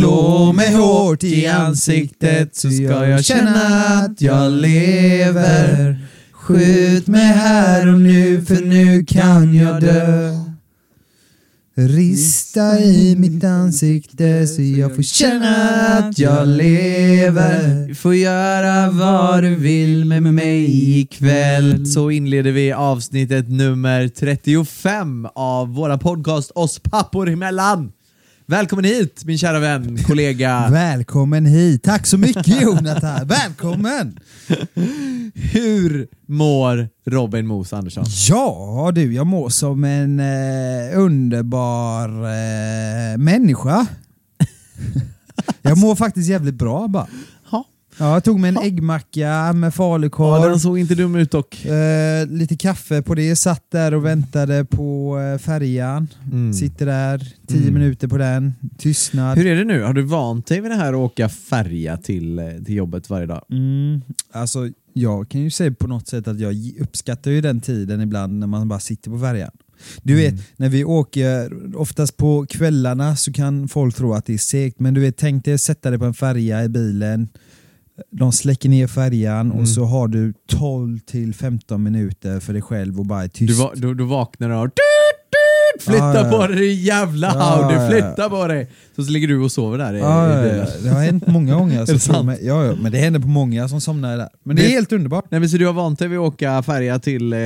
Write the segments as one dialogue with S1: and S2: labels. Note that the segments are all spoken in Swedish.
S1: Slå mig hårt i ansiktet så ska jag känna att jag lever. Skjut mig här och nu för nu kan jag dö. Rista i mitt ansikte så jag får känna att jag lever. Du får göra vad du vill med mig ikväll.
S2: Så inleder vi avsnittet nummer 35 av våra podcast Oss pappor emellan. Välkommen hit min kära vän, kollega.
S1: Välkommen hit. Tack så mycket Jonathan. Välkommen!
S2: Hur mår Robin Mos Andersson?
S1: Ja du, jag mår som en eh, underbar eh, människa. jag mår faktiskt jävligt bra bara.
S2: Ja.
S1: Ja, jag tog mig en äggmacka med
S2: Ja,
S1: falukorv,
S2: den såg inte dum ut dock.
S1: eh, lite kaffe på det, satt där och väntade på eh, färjan.
S2: Mm.
S1: Sitter där, tio
S2: Mm.
S1: minuter på den, tystnad.
S2: Hur är det nu? Har du vant dig vid det här att åka färja till, eh, till jobbet varje dag?
S1: Mm, alltså, jag kan ju säga på något sätt att jag uppskattar ju den tiden ibland när man bara sitter på färjan. Du vet, när vi åker, oftast på kvällarna så kan folk tro att det är segt, men du vet, tänk dig att sätta dig på en färja i bilen, de släcker ner färjan
S2: Mm.
S1: och så har du 12 till 15 minuter för dig själv och bara är tyst.
S2: Du, va, du, du vaknar och tut, tut, flytta
S1: Ja, ja.
S2: på dig din jävla
S1: ja, ja.
S2: flytta på dig! Så, så ligger du och sover där i,
S1: Ja,
S2: i bilen.
S1: det har hänt många gånger.
S2: Är
S1: Så mig, ja, ja, men det händer på många som somnar där. Men det är
S2: Det-
S1: helt underbart.
S2: Nej, men så du har vant dig vid att åka färja till eh,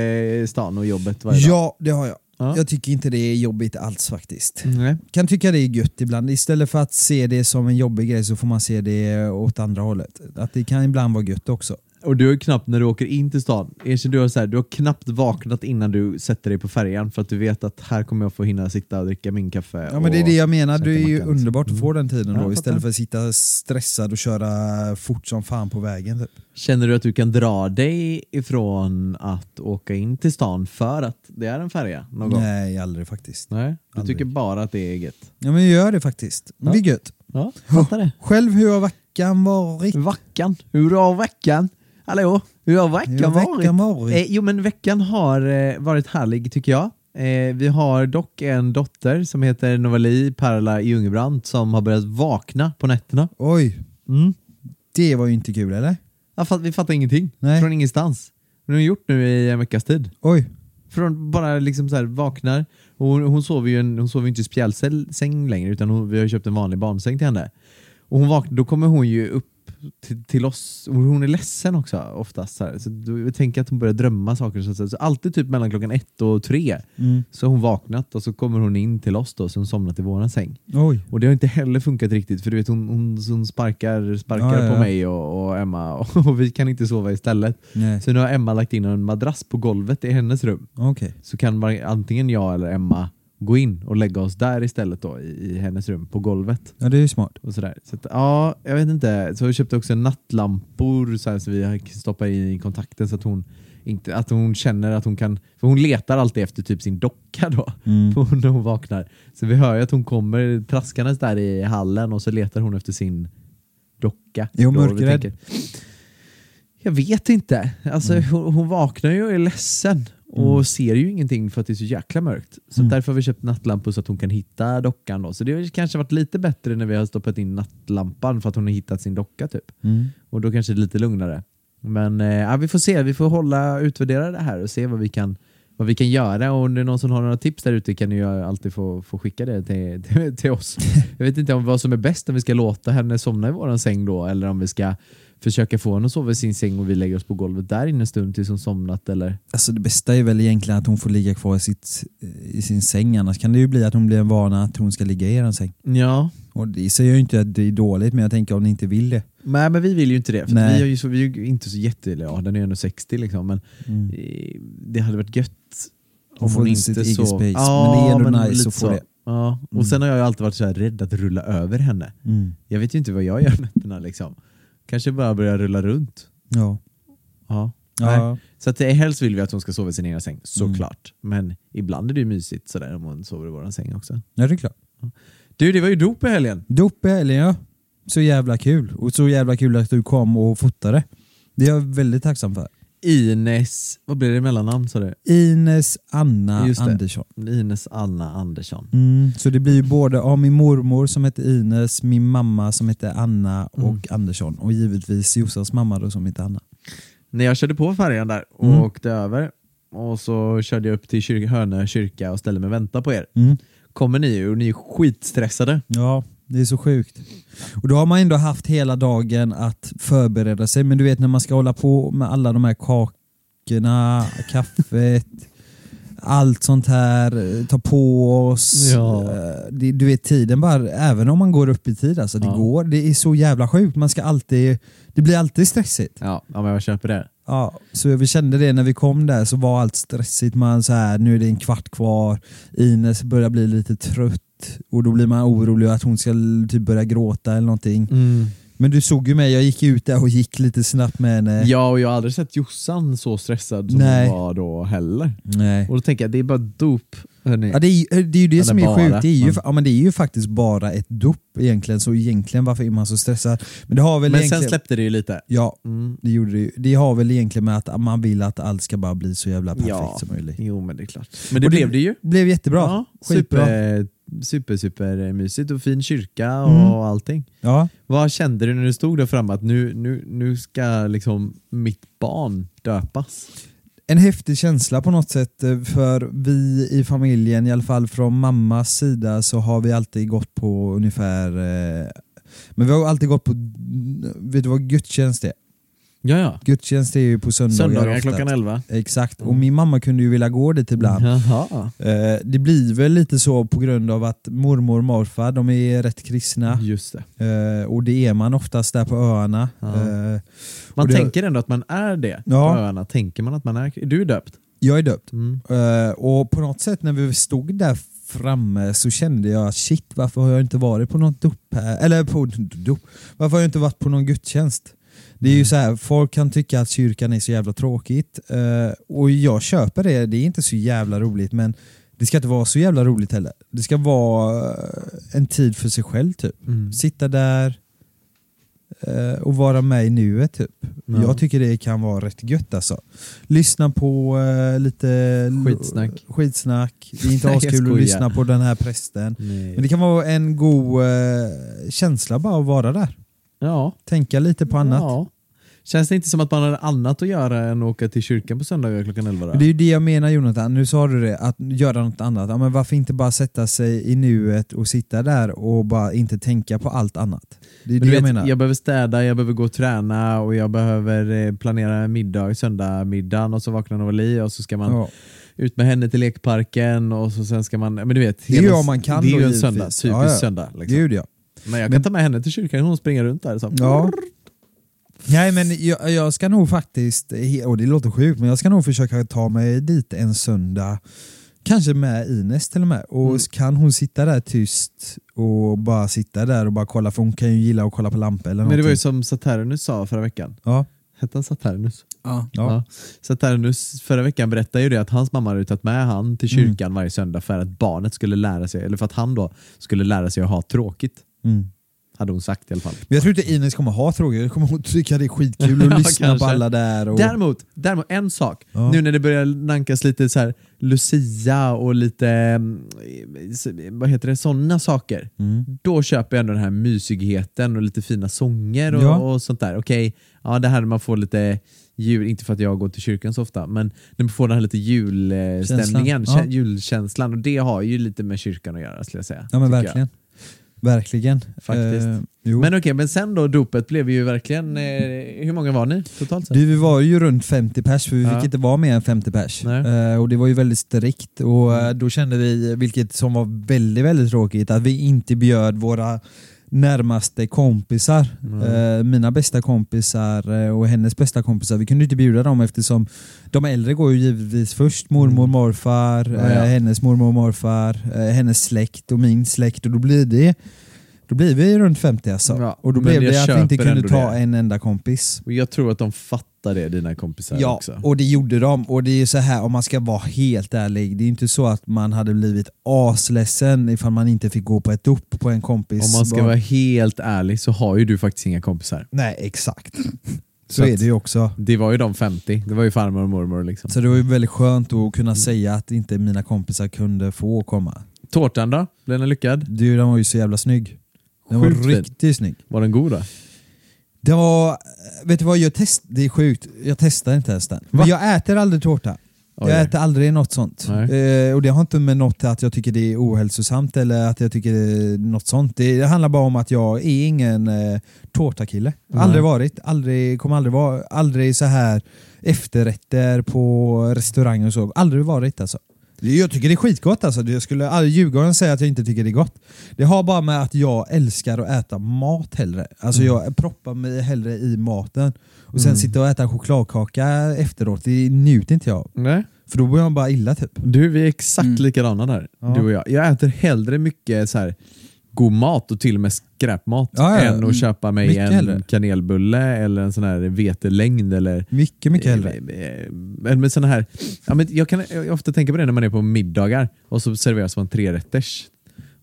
S2: stan och jobbet varje dag?
S1: Ja, det har jag.
S2: Ja.
S1: Jag tycker inte det är jobbigt alls faktiskt.
S2: Nej.
S1: Kan tycka det är gött ibland. Istället för att se det som en jobbig grej så får man se det åt andra hållet. Att det kan ibland vara gött också.
S2: Och du har ju knappt när du åker in till stan, erkänn du har, så här, du har knappt vaknat innan du sätter dig på färjan för att du vet att här kommer jag få hinna sitta och dricka min kaffe.
S1: Ja men det är det jag menar, det är ju
S2: macka, liksom.
S1: underbart att få den tiden
S2: Ja,
S1: då
S2: jag
S1: istället för att sitta stressad och köra fort som fan på vägen. Typ.
S2: Känner du att du kan dra dig ifrån att åka in till stan för att det är en färja någon gång?
S1: Nej, aldrig faktiskt.
S2: Nej, du
S1: Aldrig.
S2: tycker bara att det är gött?
S1: Ja men jag gör det faktiskt. Men Det är gött.
S2: Ja, fattar det.
S1: Själv, hur har veckan varit?
S2: Veckan, hur har veckan? Hallå, hur har veckan,
S1: Hur har
S2: varit?
S1: veckan varit?
S2: Eh, jo men veckan har eh, varit härlig tycker jag. Eh, vi har dock en dotter som heter Novali Perla Ljungebrandt som har börjat vakna på nätterna.
S1: Oj,
S2: Mm.
S1: det var ju inte kul eller?
S2: Ja, fatt, vi fattar ingenting.
S1: Nej.
S2: Från ingenstans. Har hon gjort nu i en veckas tid.
S1: Oj.
S2: Från bara liksom så här vaknar, och hon, hon sover ju en, hon sover inte i spjälsäng längre utan hon, vi har köpt en vanlig barnsäng till henne. Och hon vaknar, då kommer hon ju upp till, till oss, och hon är ledsen också oftast. Så, här. så jag tänker att hon börjar drömma saker. Så, så, så alltid typ mellan klockan ett och tre
S1: Mm.
S2: så har hon vaknat och så kommer hon in till oss då, så hon somnat i våran säng.
S1: Oj.
S2: Och det har inte heller funkat riktigt för du vet hon, hon, hon sparkar, sparkar
S1: Ja,
S2: på
S1: ja.
S2: mig och, och Emma och, och vi kan inte sova istället.
S1: Nej.
S2: Så nu har Emma lagt in en madrass på golvet i hennes rum.
S1: Okej.
S2: Så kan var- antingen jag eller Emma gå in och lägga oss där istället då i, i hennes rum på golvet.
S1: Ja det är ju smart.
S2: Och sådär. Så att, ja, jag vet inte. Så jag köpte också nattlampor så, här, så vi har stoppat in i kontakten så att hon inte, att hon känner att hon kan, för hon letar alltid efter typ sin docka då
S1: Mm.
S2: när hon vaknar. Så vi hör ju att hon kommer traskandes där i hallen och så letar hon efter sin docka.
S1: Är hon
S2: vi
S1: mörkrädd?
S2: Jag vet inte. Alltså,
S1: Mm.
S2: hon, hon vaknar ju och är ledsen och
S1: Mm.
S2: ser ju ingenting för att det är så jäkla mörkt. Så
S1: Mm.
S2: därför har vi köpt nattlampor så att hon kan hitta dockan. Då. Så det har kanske varit lite bättre när vi har stoppat in nattlampan för att hon har hittat sin docka typ.
S1: Mm.
S2: Och då kanske det är lite lugnare. Men eh, ja, vi får se, vi får hålla, utvärdera det här och se vad vi kan vad vi kan göra och om det är någon som har några tips där ute kan ni ju alltid få, få skicka det till, till, till oss. Jag vet inte om vad som är bäst, om vi ska låta henne somna i våran säng då eller om vi ska försöka få henne att sova i sin säng och vi lägger oss på golvet där inne en stund tills hon somnat eller?
S1: Alltså det bästa är väl egentligen att hon får ligga kvar i, sitt, i sin säng, annars kan det ju bli att hon blir en vana att hon ska ligga i er säng.
S2: Ja,
S1: Och det säger jag ju inte att det är dåligt, men jag tänker om ni inte vill det.
S2: Nej men vi vill ju inte det, för vi är ju så, vi är ju inte så jätte, ja den är ju ändå 60 liksom, men
S1: Mm.
S2: eh, det hade varit gött
S1: Och få
S2: hon
S1: sitt
S2: inte
S1: eget
S2: så-
S1: space.
S2: Ja,
S1: men det är ändå nice att få det.
S2: Ja, och
S1: Mm.
S2: sen har jag alltid varit så här rädd att rulla över henne.
S1: Mm.
S2: Jag vet ju inte vad jag gör med nätterna liksom. Kanske bara börja rulla runt.
S1: Ja.
S2: Ja.
S1: Ja.
S2: Så att det, helst vill vi att hon ska sova i sin egen säng,
S1: Mm.
S2: såklart. Men ibland är det ju mysigt sådär om hon sover i våran säng också.
S1: ja, det är klart.
S2: Du, det var ju dop i helgen.
S1: Dop i helgen ja. Så jävla kul. Och så jävla kul att du kom och fotade. Det är jag väldigt tacksam för.
S2: Ines, vad blir det mellannamn sa du?
S1: Ines Anna. Andersson.
S2: Ines Anna Andersson.
S1: Mm, så det blir ju både av min mormor som heter Ines, min mamma som heter Anna och
S2: Mm.
S1: Andersson och givetvis Jossans mamma då som heter Anna.
S2: När jag körde på färjan där och
S1: Mm.
S2: åkte över och så körde jag upp till kyr- Hönö kyrka och ställde mig och väntade på er.
S1: Mm.
S2: Kommer ni och ni är skitstressade.
S1: Ja, det är så sjukt. Och då har man ändå haft hela dagen att förbereda sig, men du vet när man ska hålla på med alla de här kakorna, kaffet, allt sånt här, ta på oss.
S2: Ja.
S1: Eh, Det, du vet tiden bara, även om man går upp i tid, alltså det
S2: Ja.
S1: går, det är så jävla sjukt. Man ska alltid, det blir alltid stressigt.
S2: Ja, ja men jag köper det.
S1: Ja, så vi kände det när vi kom där så var allt stressigt. Man så här, nu är det en kvart kvar, Ines börjar bli lite trött och då blir man orolig att hon ska typ börja gråta eller någonting. Men du såg ju mig, jag gick ut där och gick lite snabbt med henne.
S2: Ja, och jag har aldrig sett Jossan så stressad som
S1: Nej.
S2: hon var då heller.
S1: Nej.
S2: Och då tänker jag, det är bara dop.
S1: Ja, det, är, det är ju det
S2: Eller
S1: som är
S2: bara.
S1: sjukt, det är, ju,
S2: Mm.
S1: ja, men det är ju faktiskt bara ett dop egentligen, så egentligen varför är man så stressad? Men det har väl
S2: men
S1: egentligen...
S2: sen släppte det ju lite.
S1: Ja,
S2: Mm.
S1: det gjorde det ju. Det har väl egentligen med att man vill att allt ska bara bli så jävla perfekt
S2: Ja.
S1: som möjligt.
S2: Jo, men det är klart. Men det
S1: Och
S2: blev det ju.
S1: Blev jättebra.
S2: Ja,
S1: Skitbra.
S2: super, super, super mysigt och fin kyrka och
S1: Mm.
S2: allting.
S1: Ja.
S2: Vad kände du när du stod där framme att nu, nu, nu ska liksom mitt barn döpas?
S1: En häftig känsla på något sätt eh, för vi i familjen, i alla fall från mammas sida så har vi alltid gått på ungefär eh, men vi har alltid gått på, vet du vad gudstjänst är?
S2: Ja, ja.
S1: Gudstjänst är ju på söndagar,
S2: Söndagar klockan 11.
S1: Exakt, och
S2: Mm.
S1: min mamma kunde ju vilja gå dit ibland.
S2: Jaha.
S1: Eh, det blir väl lite så på grund av att mormor och morfar, de är rätt kristna.
S2: Just det.
S1: Eh, och det är man oftast där på öarna.
S2: Ja.
S1: Eh,
S2: Man
S1: det-
S2: tänker ändå att man är det
S1: Ja.
S2: på öarna. Tänker man att man är Du är döpt?
S1: jag är döpt.
S2: Mm.
S1: Eh, och på något sätt när vi stod där framme så kände jag shit varför har jag inte varit på något dop här? Eller på dop. Varför har jag inte varit på någon gudstjänst? Det är ju så här, folk kan tycka att kyrkan är så jävla tråkigt eh, och jag köper det, det är inte så jävla roligt men det ska inte vara så jävla roligt heller. Det ska vara eh, en tid för sig själv typ.
S2: Mm.
S1: Sitta där eh, och vara med i nuet typ.
S2: Ja.
S1: Jag tycker det kan vara rätt gött alltså. Lyssna på eh, lite
S2: Skitsnack.
S1: skitsnack. Det är inte askul att lyssna på den här prästen.
S2: Nej.
S1: Men det kan vara en god eh, känsla bara att vara där.
S2: Ja.
S1: Tänka lite på annat.
S2: Ja. Känns det inte som att man har annat att göra än att åka till kyrkan på söndagar klockan 11? Då?
S1: Men Det är ju det jag menar Jonathan, nu sa du det, att göra något annat. Ja, men varför inte bara sätta sig i nuet och sitta där och bara inte tänka på allt annat? Det är
S2: Men
S1: det jag
S2: vet,
S1: menar.
S2: jag behöver städa, jag behöver gå och träna och jag behöver eh, planera middag, söndagmiddagen och så vaknar Novali och så ska man
S1: ja.
S2: ut med henne till lekparken och så sen ska man, men du vet.
S1: Det är ju om man kan
S2: Det är ju en
S1: givetvis.
S2: söndag, typisk
S1: Ja, ja.
S2: söndag. Liksom.
S1: Gud ja.
S2: Men jag kan
S1: Men-
S2: ta med henne till kyrkan, hon springer runt där. Så.
S1: Ja. Nej men jag, jag ska nog faktiskt, och det låter sjukt, men jag ska nog försöka ta mig dit en söndag. Kanske med Ines till och med. Och
S2: Mm.
S1: kan hon sitta där tyst och bara sitta där och bara kolla, för hon kan ju gilla att kolla på lampor eller
S2: Men det var ju
S1: någonting.
S2: som Saturnus sa förra veckan.
S1: Ja.
S2: Hette han Saturnus?
S3: Ja.
S1: Ja.
S2: Saturnus förra veckan berättade ju det att hans mamma hade tagit med han till
S1: Mm.
S2: kyrkan varje söndag för att barnet skulle lära sig, eller för att han då skulle lära sig att ha tråkigt.
S1: Mm.
S2: Hade hon sagt i alla fall.
S1: Men jag tror inte Ines kommer ha tråkigt, jag kommer hon tycka det är skitkul att
S2: Ja,
S1: lyssna på
S2: kanske.
S1: alla där. Och...
S2: Däremot, däremot, en sak.
S1: Ja.
S2: Nu när det börjar nankas lite så här Lucia och lite, mm, vad heter det, sådana saker.
S1: Mm.
S2: Då köper jag ändå den här mysigheten och lite fina sånger och,
S1: Ja.
S2: och sånt där. Okej, ja det här man får lite jul, inte för att jag går till kyrkan så ofta, men när man får den här lite julstämningen,
S1: Känslan,
S2: julkänslan och det har ju lite med kyrkan att göra skulle jag säga.
S1: Ja men
S2: tycker jag.
S1: Verkligen.
S2: Faktiskt.
S1: Eh.
S2: Men okej, men sen då dopet blev ju verkligen, eh, hur många var ni totalt sett?
S1: Du, vi var ju runt 50 pers, för vi
S2: Ja.
S1: fick inte vara mer än 50 pers. Eh, och det var ju väldigt strikt och eh, då kände vi, vilket som var väldigt, väldigt tråkigt, att vi inte bjöd våra närmaste kompisar. Eh, mina bästa kompisar eh, och hennes bästa kompisar. Vi kunde inte bjuda dem eftersom de äldre går ju givetvis först. Mormor, morfar,
S2: Ja, ja.
S1: Eh, hennes mormor morfar, eh, hennes släkt och min släkt. Och då blir det då blir vi runt 50 alltså.
S2: Ja,
S1: och då blev det att vi inte kunde ta
S2: det.
S1: en enda kompis.
S2: Och jag tror att de fattar det, dina kompisar
S1: Ja,
S2: också.
S1: och det gjorde de. Och det är ju så här, om man ska vara helt ärlig, det är ju inte så att man hade blivit asledsen ifall man inte fick gå på ett dop på en kompis.
S2: Om man ska
S1: barn.
S2: vara helt ärlig så har ju du faktiskt inga kompisar.
S1: Nej, exakt. Så,
S2: Så
S1: är det ju också.
S2: Det var ju de 50, det var ju farmor och mormor liksom.
S1: Så det var ju väldigt skönt att kunna
S2: Mm.
S1: säga att inte mina kompisar kunde få komma.
S2: Tårtan då? Blev den lyckad?
S1: Du, den var ju så jävla snygg. Den
S2: Sjukt
S1: var riktigt snygg.
S2: Var den god då?
S1: Det var, vet du vad, jag test, det är sjukt, jag testar inte ens den. Men jag äter aldrig tårta.
S2: Oj.
S1: Jag äter aldrig något sånt. Eh, och det har inte med något att jag tycker det är ohälsosamt eller att jag tycker det är något sånt. Det, det handlar bara om att jag är ingen eh, tårtakille.
S2: Nej.
S1: Aldrig varit, aldrig, kommer aldrig vara, aldrig så här efterrätter på restaurang och så. Aldrig varit alltså. Jag tycker det är skitgott alltså. Jag skulle aldrig ljuga och säga att jag inte tycker det är gott. Det har bara med att jag älskar att äta mat hellre. Alltså
S2: Mm.
S1: jag proppar mig hellre i maten. Och sen sitta och äta chokladkaka efteråt, det njuter inte jag.
S2: Nej.
S1: För då blir man bara illa typ.
S2: Du, vi är exakt
S4: Mm.
S2: likadana där,
S1: Ja.
S2: du och jag. Jag äter hellre mycket så här god mat och till och med skräpmat
S1: Ja, ja.
S2: än att
S4: Mm.
S2: köpa mig
S1: Mycket
S2: en
S1: hellre.
S2: kanelbulle eller en sån här vetelängd eller
S1: Mycket, mycket hellre.
S2: Eh, Men med såna här, ja, men jag kan jag ofta tänka på det när man är på middagar och så serveras man trerätters.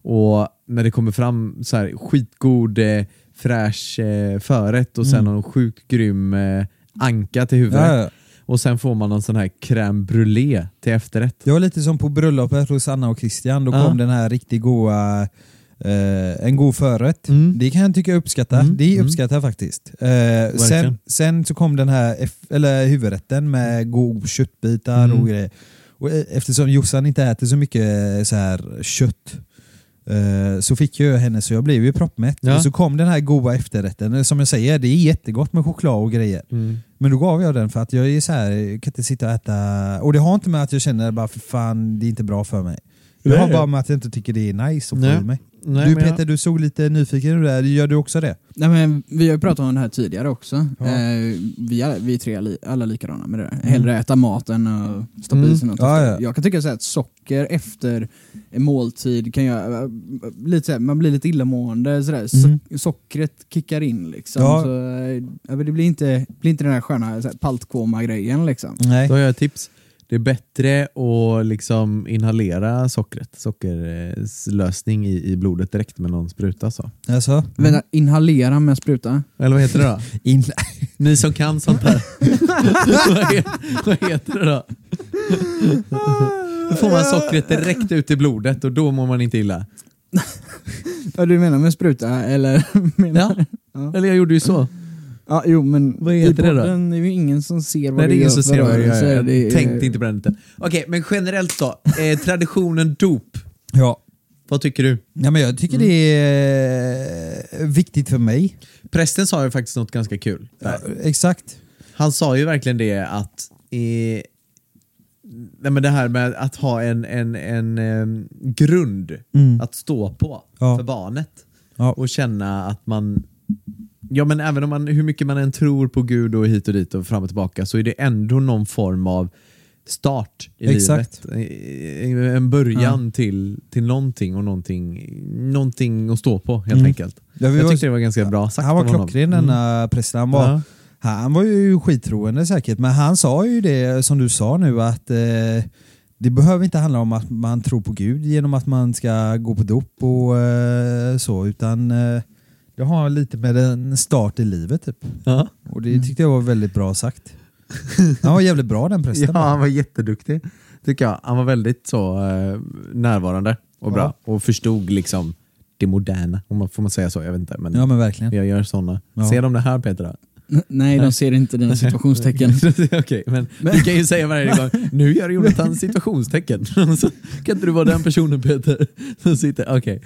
S2: Och när det kommer fram så här skitgod eh, fräsch eh, förrätt och sen
S1: Mm.
S2: någon sjukt grym eh, anka till huvudet.
S1: Ja.
S2: Och sen får man någon sån här crème brûlée till efterrätt.
S1: Det var lite som på bröllopet hos Anna och Christian, då kom den här riktigt goa eh, en god förrätt.
S2: Mm.
S1: Det kan jag tycka jag uppskattar.
S2: Mm,
S1: Det
S2: mm.
S1: uppskattar jag faktiskt. Eh, sen, sen så kom den här eff- eller huvudrätten med god köttbitar
S2: Mm.
S1: och grejer. Och eh, eftersom Jossan inte äter så mycket eh, så här kött eh, så fick jag henne så jag blev ju proppmätt.
S2: Ja.
S1: Och så kom den här goda efterrätten. Som jag säger, det är jättegott med choklad och grejer. Men då gav jag den för att jag är så här, jag kan inte sitta och äta... Och det har inte med att jag känner bara för fan, det är inte bra för mig. Det har bara med att jag inte tycker det är nice att få i mig.
S2: Nej,
S1: du
S2: men jag-
S1: Peter, du såg lite nyfiken ut där. Gör du också det?
S4: Nej, men vi har ju pratat om det här tidigare också.
S1: Ja.
S4: Eh, vi, är, vi tre är li, alla likadana med det där. Hellre äta maten och stoppa
S2: Mm.
S4: i sig något.
S1: Ja, ja.
S4: Jag kan tycka så att socker efter en måltid kan göra, lite så här, man blir lite illamående. Så där. So
S1: Mm.
S4: sockret kickar in liksom.
S1: Ja.
S4: Så, eh, det blir inte, blir inte den här sköna paltkoma-grejen liksom.
S1: Nej.
S2: Då har jag ett tips. Det är bättre att liksom inhalera sockret, sockerlösning i, i blodet direkt med någon spruta. Så.
S1: Alltså,
S4: Vänta, inhalera med spruta?
S2: Eller vad heter det då?
S1: in...
S2: Ni som kan sånt här. vad, he- vad heter det då? Då får man sockret direkt ut i blodet och då mår man inte illa.
S4: Ja, du menar med spruta eller? menar,
S2: Ja. Eller jag gjorde ju så.
S4: Ja, jo men
S2: Vad heter
S4: i
S2: det då?
S4: podden är ju ingen som ser vad
S2: Nej, det är
S4: du
S2: ingen som ser vad
S4: rörelser.
S2: gör.
S4: Det
S2: Jag tänkte inte på den lite. Okej, men generellt då. Eh, traditionen dop.
S1: Ja.
S2: Vad tycker du?
S1: ja, men jag tycker det är eh, viktigt för mig.
S2: Prästen sa ju faktiskt något ganska kul.
S1: Ja, exakt.
S2: Han sa ju verkligen det att eh, nej men det här med att ha en, en, en em, grund
S1: Mm.
S2: att stå på
S1: Ja.
S2: för barnet
S1: Ja.
S2: och känna att man Ja men även om man, hur mycket man än tror på Gud och hit och dit och fram och tillbaka så är det ändå någon form av start i
S1: Exakt.
S2: livet. Eh, En början till, till någonting och någonting, någonting att stå på helt
S1: Mm.
S2: enkelt.
S1: Ja,
S2: Jag
S1: var-
S2: tyckte det var ganska bra sagt
S1: Han var klockren
S2: Mm.
S1: denna prästen. Han var,
S2: Ja.
S1: Han var ju skittroende säkert, men han sa ju det som du sa nu att eh, det behöver inte handla om att man tror på Gud genom att man ska gå på dop och eh, så, utan eh, det har lite med en start i livet typ.
S2: Ja.
S1: Och det tyckte jag var väldigt bra sagt. Han var jävligt bra den prästen.
S2: Ja, han var jätteduktig. Tycker jag. Han var väldigt så eh, närvarande och bra och förstod liksom det moderna. Om man, får man säga så? Jag vet inte. Men
S1: Ja men verkligen.
S2: jag gör sådana.
S1: Ja.
S2: Ser de det här Petra?
S4: Nej, de ser inte dina situationstecken.
S2: Okej, men, du kan ju säga varje gång, nu gör Jonathan situationstecken. så kan inte du vara den personen Peter? Som sitter, okej.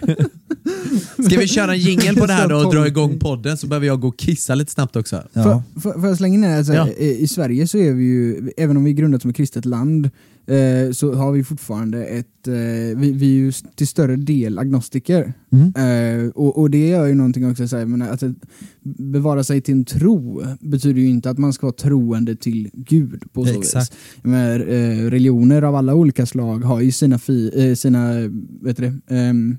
S2: Ska vi köra en jingel på det här då och dra igång podden så behöver jag gå och kissa lite snabbt också.
S1: Ja.
S4: Får, jag slänga in? Alltså,
S2: Ja.
S4: i, I Sverige så är vi ju, även om vi är grundat som ett kristet land, eh, så har vi fortfarande ett, eh, vi, vi är ju till större del agnostiker.
S1: Mm.
S4: Eh, och, och det gör ju någonting också, så här, men att bevara sig till en tro betyder ju inte att man ska vara troende till Gud på så
S1: Exakt.
S4: vis. Men, eh, religioner av alla olika slag har ju sina, fi, eh, sina, vet du det, ehm,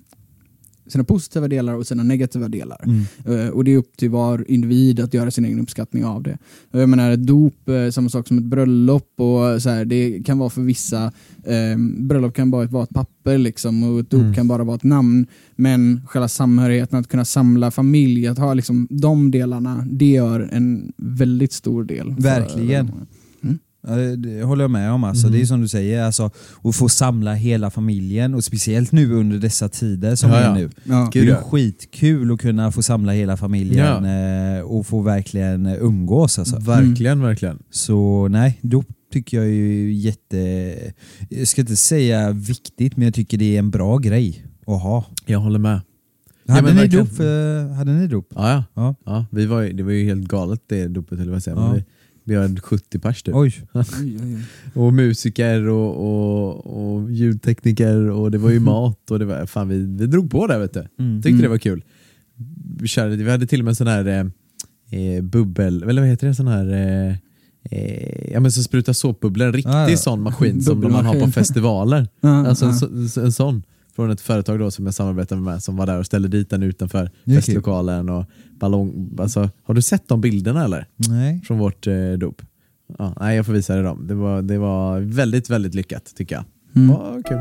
S4: sina positiva delar och sina negativa delar.
S1: Mm.
S4: Eh, och det är upp till var individ att göra sin egen uppskattning av det. Och Jag menar ett dop, eh, samma sak som ett bröllop och så här, det kan vara för vissa, eh, bröllop kan bara vara ett papper liksom och ett dop
S2: Mm.
S4: kan bara vara ett namn. Men själva samhörigheten, att kunna samla familj, att ha liksom de delarna, det gör en väldigt stor del. för-
S1: Verkligen. Ja, det, det håller jag med om. Alltså.
S2: Mm.
S1: Det är som du säger, alltså, att få samla hela familjen och speciellt nu under dessa tider som
S2: Ja,
S1: är
S2: ja.
S1: nu.
S4: Ja.
S1: Det är ju
S2: ja.
S1: skitkul att kunna få samla hela familjen eh, och få verkligen eh, umgås. Alltså.
S2: Verkligen, verkligen.
S1: Så nej, dop tycker jag är ju jätte... Jag ska inte säga viktigt, men jag tycker det är en bra grej att ha.
S2: Jag håller med.
S1: Hade,
S2: men
S1: ni,
S2: verkligen.
S1: dop, eh, hade ni dop?
S2: Ja, ja.
S1: Ja.
S2: ja vi var, ju- det var ju helt galet det dopet, eller vad säger.
S1: Ja.
S2: Vi, har 70 pers typ.
S1: Oj.
S4: Oj, oj, oj.
S2: Och musiker och, och, och ljudtekniker och det var ju mat och det var, fan vi, vi drog på det vet du.
S1: Mm.
S2: Tyckte det var kul. Vi, körde, vi hade till och med en sån här eh, eh, bubbel, eller vad heter det, sån här eh, eh, ja men som sprutar såpbubblor, en riktig
S1: Ah, ja.
S2: sån maskin som man har på festivaler.
S4: Ja,
S2: Alltså en,
S4: ja.
S2: så, en sån från ett företag då som jag samarbetade med som var där och ställde dit den utanför festlokalen och ballong. Alltså, har du sett de bilderna eller?
S1: Nej.
S2: Från vårt eh, dop? Ja, nej, jag får visa dig dem. Det var, det var väldigt, väldigt lyckat tycker jag.
S4: Mm.
S2: Ja, kul.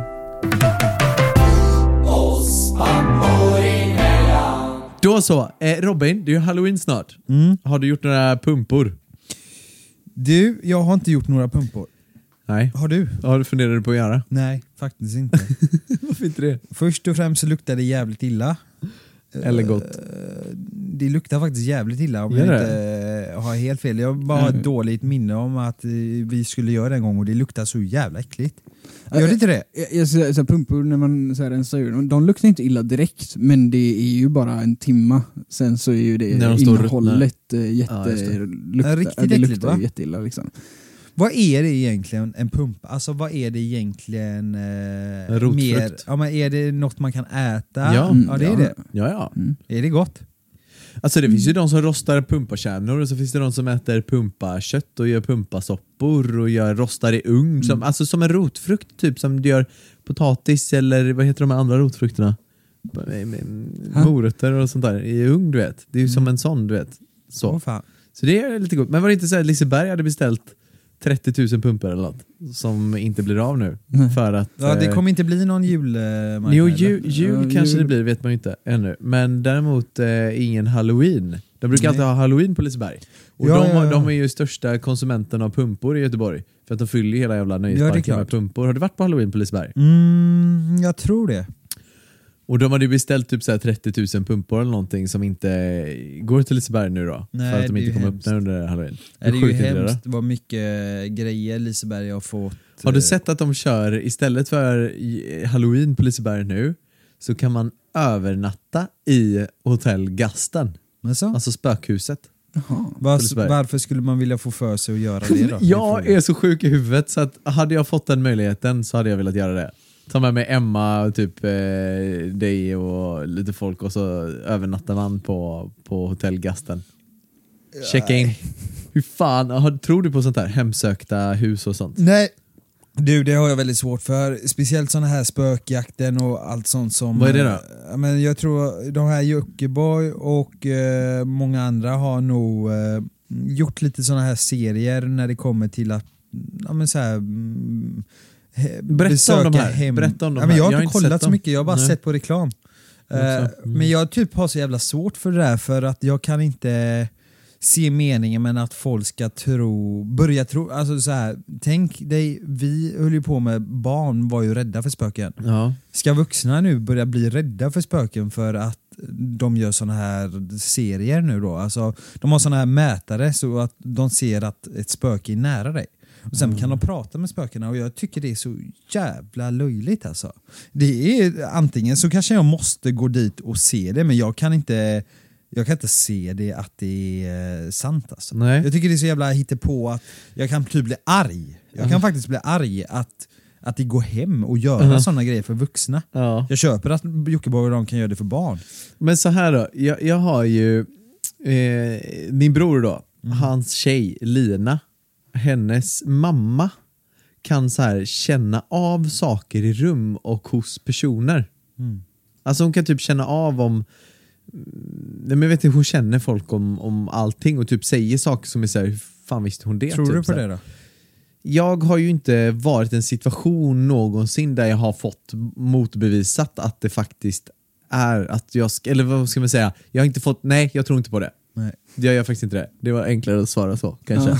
S2: Då så, eh, Robin, det är ju halloween snart.
S1: Mm.
S2: Har du gjort några pumpor?
S1: Du, jag har inte gjort några pumpor.
S2: Nej.
S1: Har du?
S2: Vad har du funderat på att göra?
S1: Nej, faktiskt inte.
S2: Varför inte det?
S1: Först och främst så luktar det jävligt illa.
S2: Eller gott?
S1: Eh, Det luktar faktiskt jävligt illa om
S2: Gör
S1: jag
S2: det?
S1: inte eh, har helt fel. Jag bara har ett dåligt minne om att eh, vi skulle göra det en gång och det luktar så jävla äckligt. Gör det inte det?
S4: Jag, jag, så här, pumpor när man så här, rensar ur de luktar inte illa direkt men det är ju bara en timma sen så är ju det
S2: När de
S4: innehållet äh, jätte,
S2: Ja, det.
S4: lukta,
S1: Ja, riktigt
S4: ja, det
S1: äckligt,
S4: luktar jätteilla liksom.
S1: Vad är det egentligen, en pumpa? Alltså vad är det egentligen? Eh, mer, ja, men är det något man kan äta?
S2: Ja.
S4: Mm,
S1: ja det är
S4: ja.
S1: det.
S2: Ja, ja.
S1: Är det gott?
S2: Alltså det finns ju de som rostar pumpakärnor och så finns det de som äter pumpakött och gör pumpasoppor och gör rostar i ugn. Som, alltså som en rotfrukt typ som du gör potatis eller vad heter de andra rotfrukterna? Morötter och sånt där i ugn du vet. Det är ju som en sån du vet. Så.
S1: Åh, fan.
S2: Så det är lite gott. Men var det inte så att Liseberg hade beställt 30 000 pumpor eller något som inte blir av nu? För att...
S1: Ja, det
S2: eh,
S1: kommer inte bli någon julmarknad?
S2: Jo,
S1: eller?
S2: jul, jul
S4: Ja,
S2: kanske
S4: jul.
S2: det blir, vet man ju inte ännu. Men däremot eh, ingen halloween. De brukar
S1: Nej.
S2: alltid ha halloween på Liseberg. Och
S1: Ja,
S2: de, har-
S1: ja, ja.
S2: de är ju största konsumenten av pumpor i Göteborg. För att de fyller hela jävla nöjesparken med pumpor. Har du varit på halloween på Liseberg?
S1: Mm, jag tror det.
S2: Och de hade ju beställt typ så här 30 000 pumpor eller någonting som inte går till Liseberg nu då.
S1: Nej,
S2: för att de
S1: det
S2: inte
S1: ju
S2: kommer
S1: hemskt.
S2: öppna under halloween.
S1: Det är ju
S2: sjukt är det,
S1: hemskt vad mycket grejer Liseberg har fått.
S2: Har du
S1: eh,
S2: sett att de kör, istället för i- halloween på Liseberg nu, så kan man övernatta i hotell Gasten.
S1: Men så?
S2: Alltså spökhuset.
S1: Var, varför skulle man vilja få för sig att göra det då?
S2: Jag är så sjuk i huvudet så att hade jag fått den möjligheten så hade jag velat göra det. Ta med mig Emma, typ eh, dig och lite folk och så övernattar man på, på hotell Gasten. Checka in. Hur fan, har- tror du på sånt här? Hemsökta hus och sånt?
S1: Nej, du det har jag väldigt svårt för. Speciellt såna här spökjakten och allt sånt som...
S2: Vad är det då?
S1: Ja, men jag tror de här Jockiboi och eh, många andra har nog eh, gjort lite såna här serier när det kommer till att ja, men så här,
S2: Berätta om
S1: besöka
S2: de här.
S1: Hem.
S2: Berätta om de
S1: ja, men jag har
S2: Jag har
S1: inte
S2: inte
S1: kollat så
S2: dem.
S1: mycket, jag har bara
S2: Nej.
S1: sett på reklam.
S2: Mm.
S1: Men jag typ har så jävla svårt för det där för att jag kan inte se meningen med att folk ska tro, börja tro, alltså så här, tänk dig, vi höll ju på med, barn var ju rädda för spöken.
S2: Ja.
S1: Ska vuxna nu börja bli rädda för spöken för att de gör såna här serier nu då? Alltså, de har såna här mätare så att de ser att ett spöke är nära dig. Och sen kan de prata med spökena och jag tycker det är så jävla löjligt alltså. Det är antingen så kanske jag måste gå dit och se det men jag kan inte jag kan inte se det att det är eh, sant alltså.
S2: Nej.
S1: Jag tycker det är så jävla på att jag kan typ bli arg. Jag kan faktiskt bli arg att att det går hem och göra
S2: Mhm.
S1: sådana grejer för vuxna.
S2: Ja.
S1: Jag köper att Jockiboi och de kan göra det för barn.
S2: Men så här då, jag, jag har ju eh, min bror då,
S1: Mm.
S2: hans tjej Lina, hennes mamma kan så här känna av saker i rum och hos personer.
S1: Mm.
S2: Alltså hon kan typ känna av om mm, Nej, men jag vet inte, hon känner folk om, om allting och typ säger saker som är såhär, hur fan visste hon det?
S1: Tror
S2: typ,
S1: du på det då?
S2: Jag har ju inte varit i en situation någonsin där jag har fått motbevisat att det faktiskt är att jag, eller vad ska man säga, jag har inte fått, nej jag tror inte på det.
S1: Nej.
S2: Jag gör faktiskt inte det. Det var enklare att svara så kanske.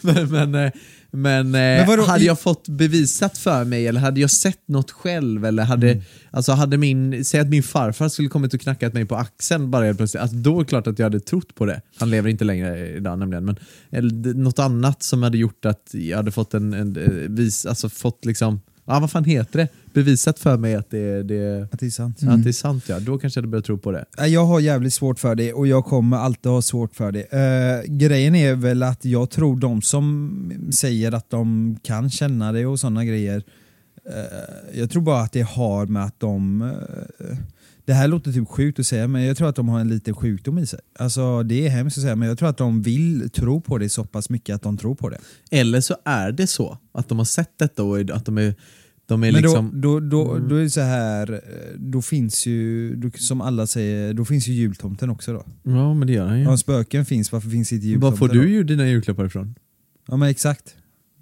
S2: men men, eh, men, eh,
S1: vadå,
S2: hade jag fått bevisat för mig eller hade jag sett något själv eller hade,
S1: Mm.
S2: alltså hade min, säg att min farfar skulle kommit och knackat mig på axeln bara helt plötsligt, alltså då är det klart att jag hade trott på det. Han lever inte längre idag nämligen, men eller, något annat som hade gjort att jag hade fått en, en eh, vis, alltså fått liksom, ja vad fan heter det? Bevisat för mig att det, det,
S1: Att det är sant.
S2: att det är sant ja, då kanske jag hade börjat tro på det.
S1: Jag har jävligt svårt för det och jag kommer alltid ha svårt för det. Eh, grejen är väl att jag tror de som säger att de kan känna det och sådana grejer, eh, jag tror bara att det har med att de eh, det här låter typ sjukt att säga men jag tror att de har en liten sjukdom i sig. Alltså det är hemskt att säga men jag tror att de vill tro på det så pass mycket att de tror på det.
S2: Eller så är det så att de har sett detta och att de är, de är
S1: Men
S2: liksom...
S1: då, då, då, då är det så här, eh, då finns ju, då, som alla säger, då finns ju jultomten också då.
S2: Ja men det gör han ju.
S1: Om spöken finns, varför finns inte
S2: Var
S1: jultomten
S2: får
S1: då?
S2: du ju dina julklappar ifrån?
S1: Ja men exakt.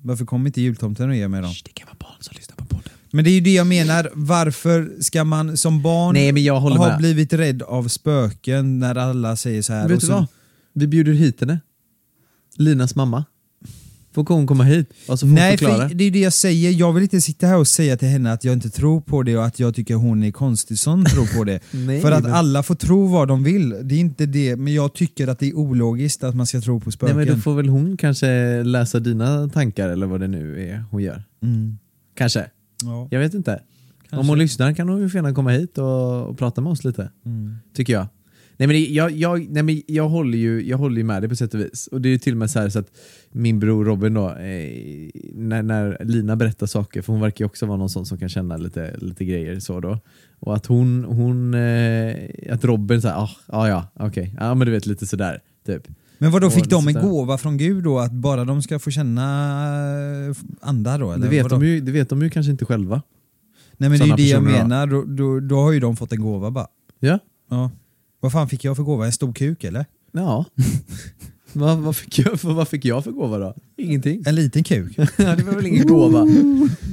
S1: Varför kommer inte jultomten och ger mig dem?
S2: Det kan vara barn som lyssnar på podden.
S1: Men det är ju det jag menar, varför ska man som barn
S2: Nej men jag håller
S1: ha
S2: med.
S1: blivit rädd av spöken när alla säger så här?
S2: Vet
S1: och
S2: du
S1: så-
S2: vad? Vi bjuder hit henne. Linas mamma. Får hon komma hit och så får
S1: Nej,
S2: hon förklara.
S1: för det är det jag säger. Jag vill inte sitta här och säga till henne att jag inte tror på det och att jag tycker hon är konstig som tror på det.
S2: Nej,
S1: för att
S2: men-
S1: alla får tro vad de vill. Det är inte det, men jag tycker att det är ologiskt att man ska tro på
S2: Nej
S1: spöken.
S2: men då får väl hon kanske läsa dina tankar eller vad det nu är hon gör.
S1: mm.
S2: Kanske.
S1: ja.
S2: Jag vet inte. Om
S1: Kanske.
S2: hon lyssnar kan hon ju gärna komma hit och, och prata med oss lite.
S1: Mm.
S2: Tycker jag. Nej men, det, jag, jag, nej men jag, håller ju, jag håller ju med dig på sätt och vis. Och det är ju till och med så, här så att min bror Robin då, eh, när, när Lina berättar saker, för hon verkar ju också vara någon sån som kan känna lite, lite grejer så då. Och att hon, hon eh, att Robin säger ah, ah, ja, okej, ja men du vet lite sådär. Typ.
S1: Men vad då fick de en
S2: där.
S1: gåva från Gud då? Att bara de ska få känna eh, andar då? Eller
S2: Det vet,
S1: vadå?
S2: de ju, det vet de ju kanske inte själva.
S1: Nej men det är ju det jag menar, då, då, då har ju de fått en gåva bara.
S2: Ja.
S1: Ja. Vad fan fick jag för gåva? En stor kuk eller?
S2: Ja. vad, vad, fick jag, för- vad fick jag för gåva då? Ingenting.
S1: En liten kuk?
S2: Det var väl ingen gåva.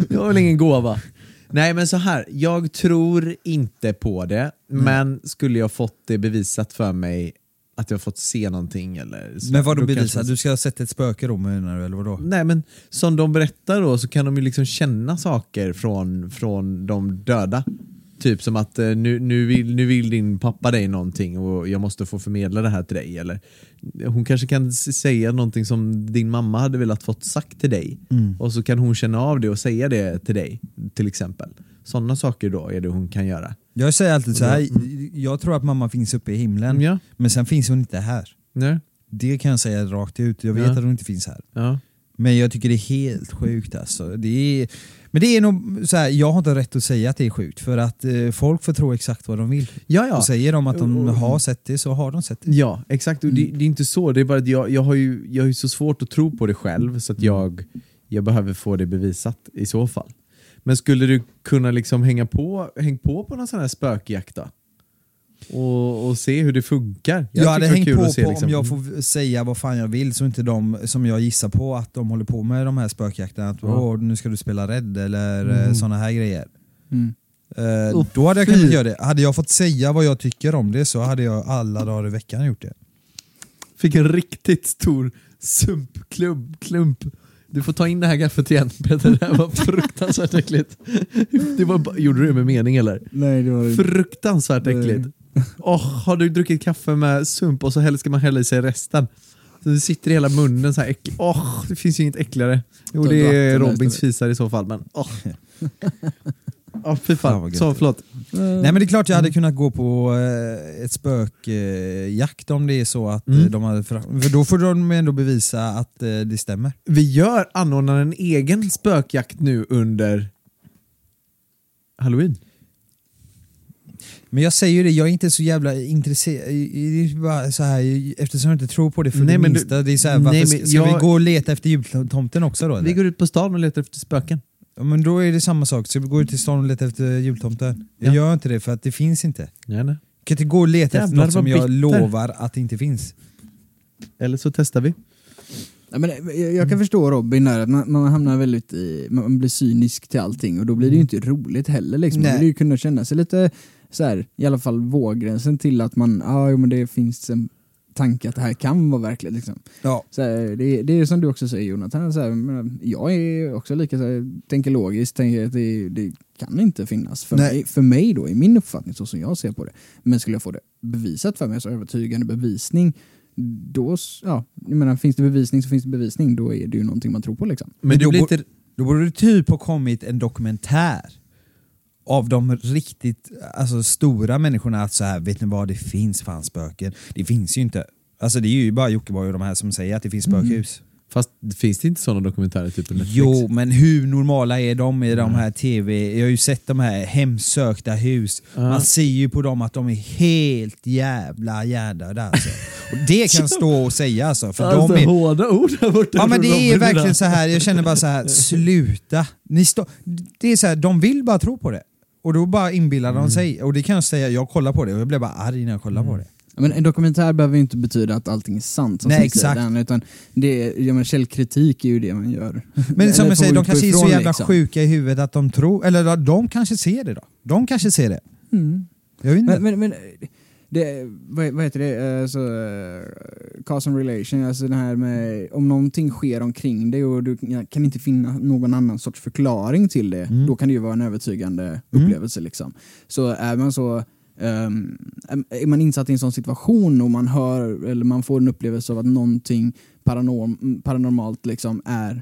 S2: Det var väl ingen gåva. Nej men så här, jag tror inte på det, men skulle jag fått det bevisat för mig att jag fått se någonting eller så,
S1: Men vad då
S2: då kanske-
S1: bevisat? Du ska ha sett ett spöke då menar du eller vadå?
S2: Nej men som de berättar då så kan de ju liksom känna saker från, från de döda. Typ som att eh, nu, nu, vill, nu vill din pappa dig någonting och jag måste få förmedla det här till dig. Eller, hon kanske kan säga någonting som din mamma hade velat fått sagt till dig.
S1: Mm.
S2: Och så kan hon känna av det och säga det till dig till exempel. Sådana saker då är det hon kan göra.
S1: Jag säger alltid så här. jag tror att mamma finns uppe i himlen,
S2: Ja,
S1: men sen finns hon inte här.
S2: nej,
S1: Det kan jag säga rakt ut, jag vet
S2: Ja.
S1: att hon inte finns här.
S2: ja.
S1: Men jag tycker det är helt sjukt alltså. Det är, men det är nog så här, jag har inte rätt att säga att det är sjukt för att eh, folk får tro exakt vad de vill.
S2: Ja, ja.
S1: Och säger de att de har sett det så har de sett det.
S2: Ja, exakt. Och det, det är inte så. Det är bara att jag, jag, har ju, jag har ju så svårt att tro på det själv
S1: Mm.
S2: så att jag, jag behöver få det bevisat i så fall. Men skulle du kunna liksom hänga på, häng på på någon sån här spökjakt då? Och, och se hur det funkar?
S1: Jag, hade
S2: det var
S1: hängt
S2: kul
S1: på,
S2: att se,
S1: på
S2: liksom.
S1: om jag får säga vad fan jag vill så inte de som jag gissar på att de håller på med de här spökjakterna, att
S2: Ja.
S1: Nu ska du spela rädd eller
S2: Mm.
S1: mm. sådana här grejer.
S4: Mm.
S1: Eh, då hade jag kunnat göra det. Hade jag fått säga vad jag tycker om det så hade jag alla dagar i veckan gjort det.
S2: Fick en riktigt stor sumpklump. Klump. Du får ta in det här gaffet igen Peter, det här var fruktansvärt äckligt. Det var, gjorde du det med mening eller?
S4: Nej, det var det inte.
S2: Fruktansvärt
S4: Nej.
S2: Åh, har du druckit kaffe med sump och så ska man hälla i sig resten? Så det sitter i hela munnen så här äckligt. Åh, det finns ju inget äckligare. Jo, det är Robins fisar i så fall, men åh. Åh, fy
S1: Fan.
S2: Så, förlåt.
S1: Nej men det är klart jag hade kunnat gå på eh, ett spökjakt om det är så att
S2: Mm.
S1: eh, de hade... För för då får de ändå bevisa att eh, det stämmer.
S2: Vi gör, anordnar en egen spökjakt nu under Halloween.
S1: Men jag säger ju det, jag är inte så jävla intresserad, det är bara så här, eftersom jag inte tror på det för
S2: Nej,
S1: det
S2: men du-
S1: minsta. det är så här, varför,
S2: nej,
S1: ska
S2: men
S1: ska
S2: jag-
S1: vi gå och leta efter jultomten också då?
S2: Vi
S1: Eller?
S2: går ut på stan och letar efter spöken.
S1: Ja, men då är det samma sak, ska vi gå ut till stan och leta efter jultomten? Jag
S2: Ja.
S1: gör inte det för att det finns inte.
S2: Ja, nej.
S1: Jag kan inte gå och leta efter
S2: Jävlar,
S1: något som jag
S2: bitter.
S1: lovar att det inte finns.
S2: Eller så testar vi.
S4: Ja, men jag, jag kan förstå Robin där, att man, man hamnar väldigt i, man blir cynisk till allting och då blir det ju inte roligt heller liksom. Man
S1: Nej.
S4: vill ju kunna känna sig lite så här, i alla fall våggränsen till att man, ja jo, men det finns en tanke att det här kan vara verkligt liksom.
S1: Ja.
S4: Så här, det, det är som du också säger Jonathan, så här, men jag är också lika så här, tänker logiskt, tänker att det, det kan inte finnas för
S1: Nej.
S4: mig, för mig då, i min uppfattning så som jag ser på det. Men skulle jag få det bevisat för mig, så övertygande bevisning, då, ja, jag menar, finns det bevisning så finns det bevisning, då är det ju någonting man tror på liksom.
S2: Men,
S1: Men
S2: du
S1: då
S2: blir inte...
S1: Då borde det typ ha kommit en dokumentär av de riktigt alltså, stora människorna att så här, vet ni vad, det finns fan spöken. Det finns ju inte. Alltså det är ju bara Jockiboi och de här som säger att det finns spökhus.
S2: Fast finns det inte sådana dokumentärer typ på Netflix?
S1: Jo, men hur normala är de i de här tv? Jag har ju sett de här hemsökta hus.
S2: Ja.
S1: Man ser ju på dem att de är helt jävla hjärndöda alltså. Och det kan stå och säga alltså. För de är,
S2: hårda ord där borta.
S1: Ja men det är verkligen så här. jag känner bara så här, sluta. Ni stå, det är så här, de vill bara tro på det. Och då bara inbillar
S2: Mm.
S1: de sig. Och det kan jag säga, jag kollar på det och jag blir bara arg när jag kollar på det.
S4: Men en dokumentär behöver ju inte betyda att allting är sant som
S1: Nej, exakt.
S4: den, utan det är, ja, men källkritik är ju det man gör.
S1: Men som jag säger, de kanske är så jävla
S4: liksom.
S1: sjuka i huvudet att de tror, eller de kanske ser det då. De kanske ser det.
S4: Mm.
S1: Jag vet inte.
S4: Men, men, men det, vad, vad heter det, alltså, cause and relation, alltså det här med om någonting sker omkring dig och du kan inte finna någon annan sorts förklaring till det,
S1: Mm.
S4: då kan det ju vara en övertygande
S1: Mm.
S4: upplevelse. Liksom. Så är man så ehm, är man insatt i en sån situation och man hör eller man får en upplevelse av att någonting paranorm, paranormalt liksom är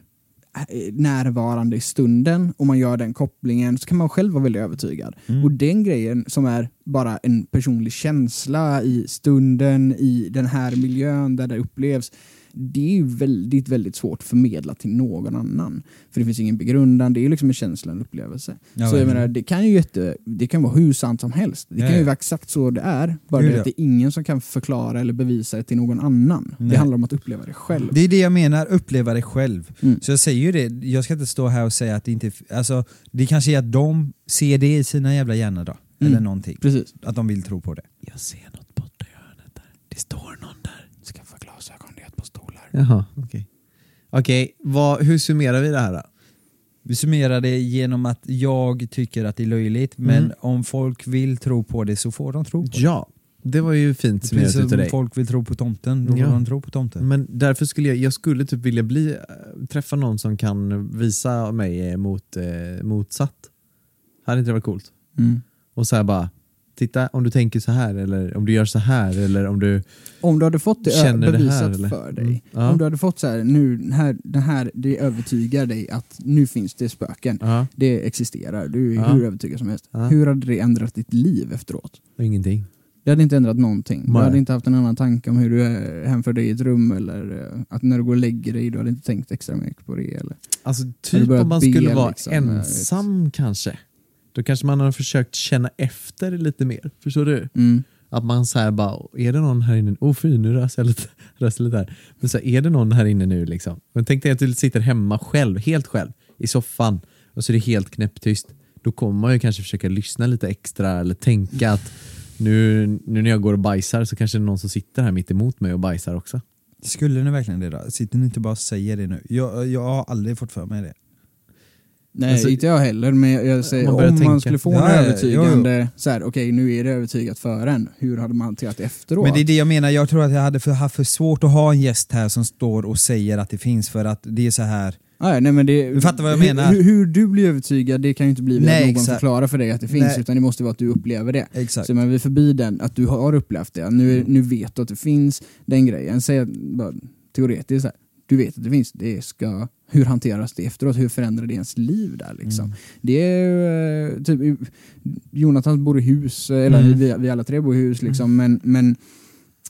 S4: närvarande i stunden och man gör den kopplingen så kan man själv vara väldigt övertygad.
S1: Mm.
S4: Och den grejen som är bara en personlig känsla i stunden, i den här miljön där det upplevs, det är ju väldigt, väldigt svårt att förmedla till någon annan. För det finns ingen begrundan, det är ju liksom en känsla, en upplevelse.
S1: Ja,
S4: så jag menar, det kan ju jätte, det kan vara hur sant som helst. Det
S1: Ja,
S4: kan ju
S1: ja.
S4: vara exakt så det är, bara det att det är ingen som kan förklara eller bevisa det till någon annan. Det
S1: Nej.
S4: handlar om att uppleva det själv.
S1: Det är det jag menar, uppleva det själv.
S4: Mm.
S1: Så jag säger ju det, jag ska inte stå här och säga att det inte... Alltså, det kanske är att de ser det i sina jävla hjärnor då.
S4: Mm.
S1: Eller någonting.
S4: Precis.
S1: Att de vill tro på det.
S2: Jag ser något borta i hörnet där. Det står någon där.
S4: Skaffa glasögon, det är ett par stolar.
S2: Jaha, okej. Okej, vad- hur summerar vi det här då?
S1: Vi summerar det genom att jag tycker att det är löjligt, men
S2: Mm.
S1: om folk vill tro på det så får de tro på det.
S2: Ja, det var ju fint
S1: Precis
S2: summerat
S1: som
S2: utav
S1: om
S2: dig.
S1: folk vill tro på tomten, då
S2: Ja.
S1: får de tro på tomten.
S2: Men därför skulle jag, jag skulle typ vilja bli, äh, träffa någon som kan visa mig eh, mot, eh, motsatt. Hade inte det varit coolt?
S4: Mm.
S2: Och så här bara, titta om du tänker så här eller om du gör så här eller om du...
S4: Om du hade fått det
S2: Känner
S4: ö-
S2: det
S4: bevisat
S2: här, eller?
S4: för dig.
S2: Mm, ja.
S4: Om du hade fått så här, nu, här, det här, det övertygar dig att nu finns det spöken.
S2: Ja,
S4: Det existerar, du är
S2: Ja.
S4: hur övertygad som helst. Hur hade det ändrat ditt liv efteråt?
S2: ingenting.
S4: Det hade inte ändrat någonting. Du
S2: Nej.
S4: hade inte haft en annan tanke om hur du eh, hemför dig i ett rum eller eh, att när du går och lägger dig, du hade inte tänkt extra mycket på det. Eller?
S2: Alltså
S4: du
S2: typ om man skulle vara
S4: liksom,
S2: ensam kanske. Då kanske man har försökt känna efter lite mer. Förstår du?
S4: Mm.
S2: Att man så här bara, är det någon här inne? Oh fy, nu rös jag lite, rös lite här. Men så här, är det någon här inne nu liksom? Men tänk dig att du sitter hemma själv, helt själv, i soffan och så är det helt knäpptyst. Då kommer man ju kanske försöka lyssna lite extra eller tänka att nu, nu när jag går och bajsar så kanske det är någon som sitter här mitt emot mig och bajsar också.
S1: Skulle ni verkligen det då? Sitter ni inte bara och säger det nu? Jag, jag har aldrig fått för mig det.
S4: Nej,
S2: Alltså,
S4: inte jag heller, men jag, säger,
S2: man
S4: om man
S2: tänka.
S4: skulle få
S1: Ja,
S4: en
S1: ja,
S4: övertygande, så här, okej nu är det övertygat för en, hur hade man hanterat efteråt?
S1: Men det är det jag menar, jag tror att jag hade för, haft för svårt att ha en gäst här som står och säger att det finns för att det är så här.
S4: Nej, nej, men det,
S1: Du fattar vad jag
S4: hur,
S1: menar.
S4: Hur, hur du blir övertygad, det kan ju inte bli
S1: Nej,
S4: att någon
S1: exakt.
S4: förklarar för dig att det finns,
S1: Nej.
S4: utan det måste vara att du upplever det.
S1: Exakt.
S4: Så men vi är förbi den, att du har upplevt det. Nu,
S1: Mm.
S4: nu vet du att det finns, den grejen. Säg bara, teoretiskt, så här, du vet att det finns, det ska, hur hanteras det efteråt? Hur förändrar det ens liv där liksom? Det är eh, typ, Jonathan bor i hus, eh, eller
S2: Mm.
S4: vi, vi alla tre bor i hus liksom, men, men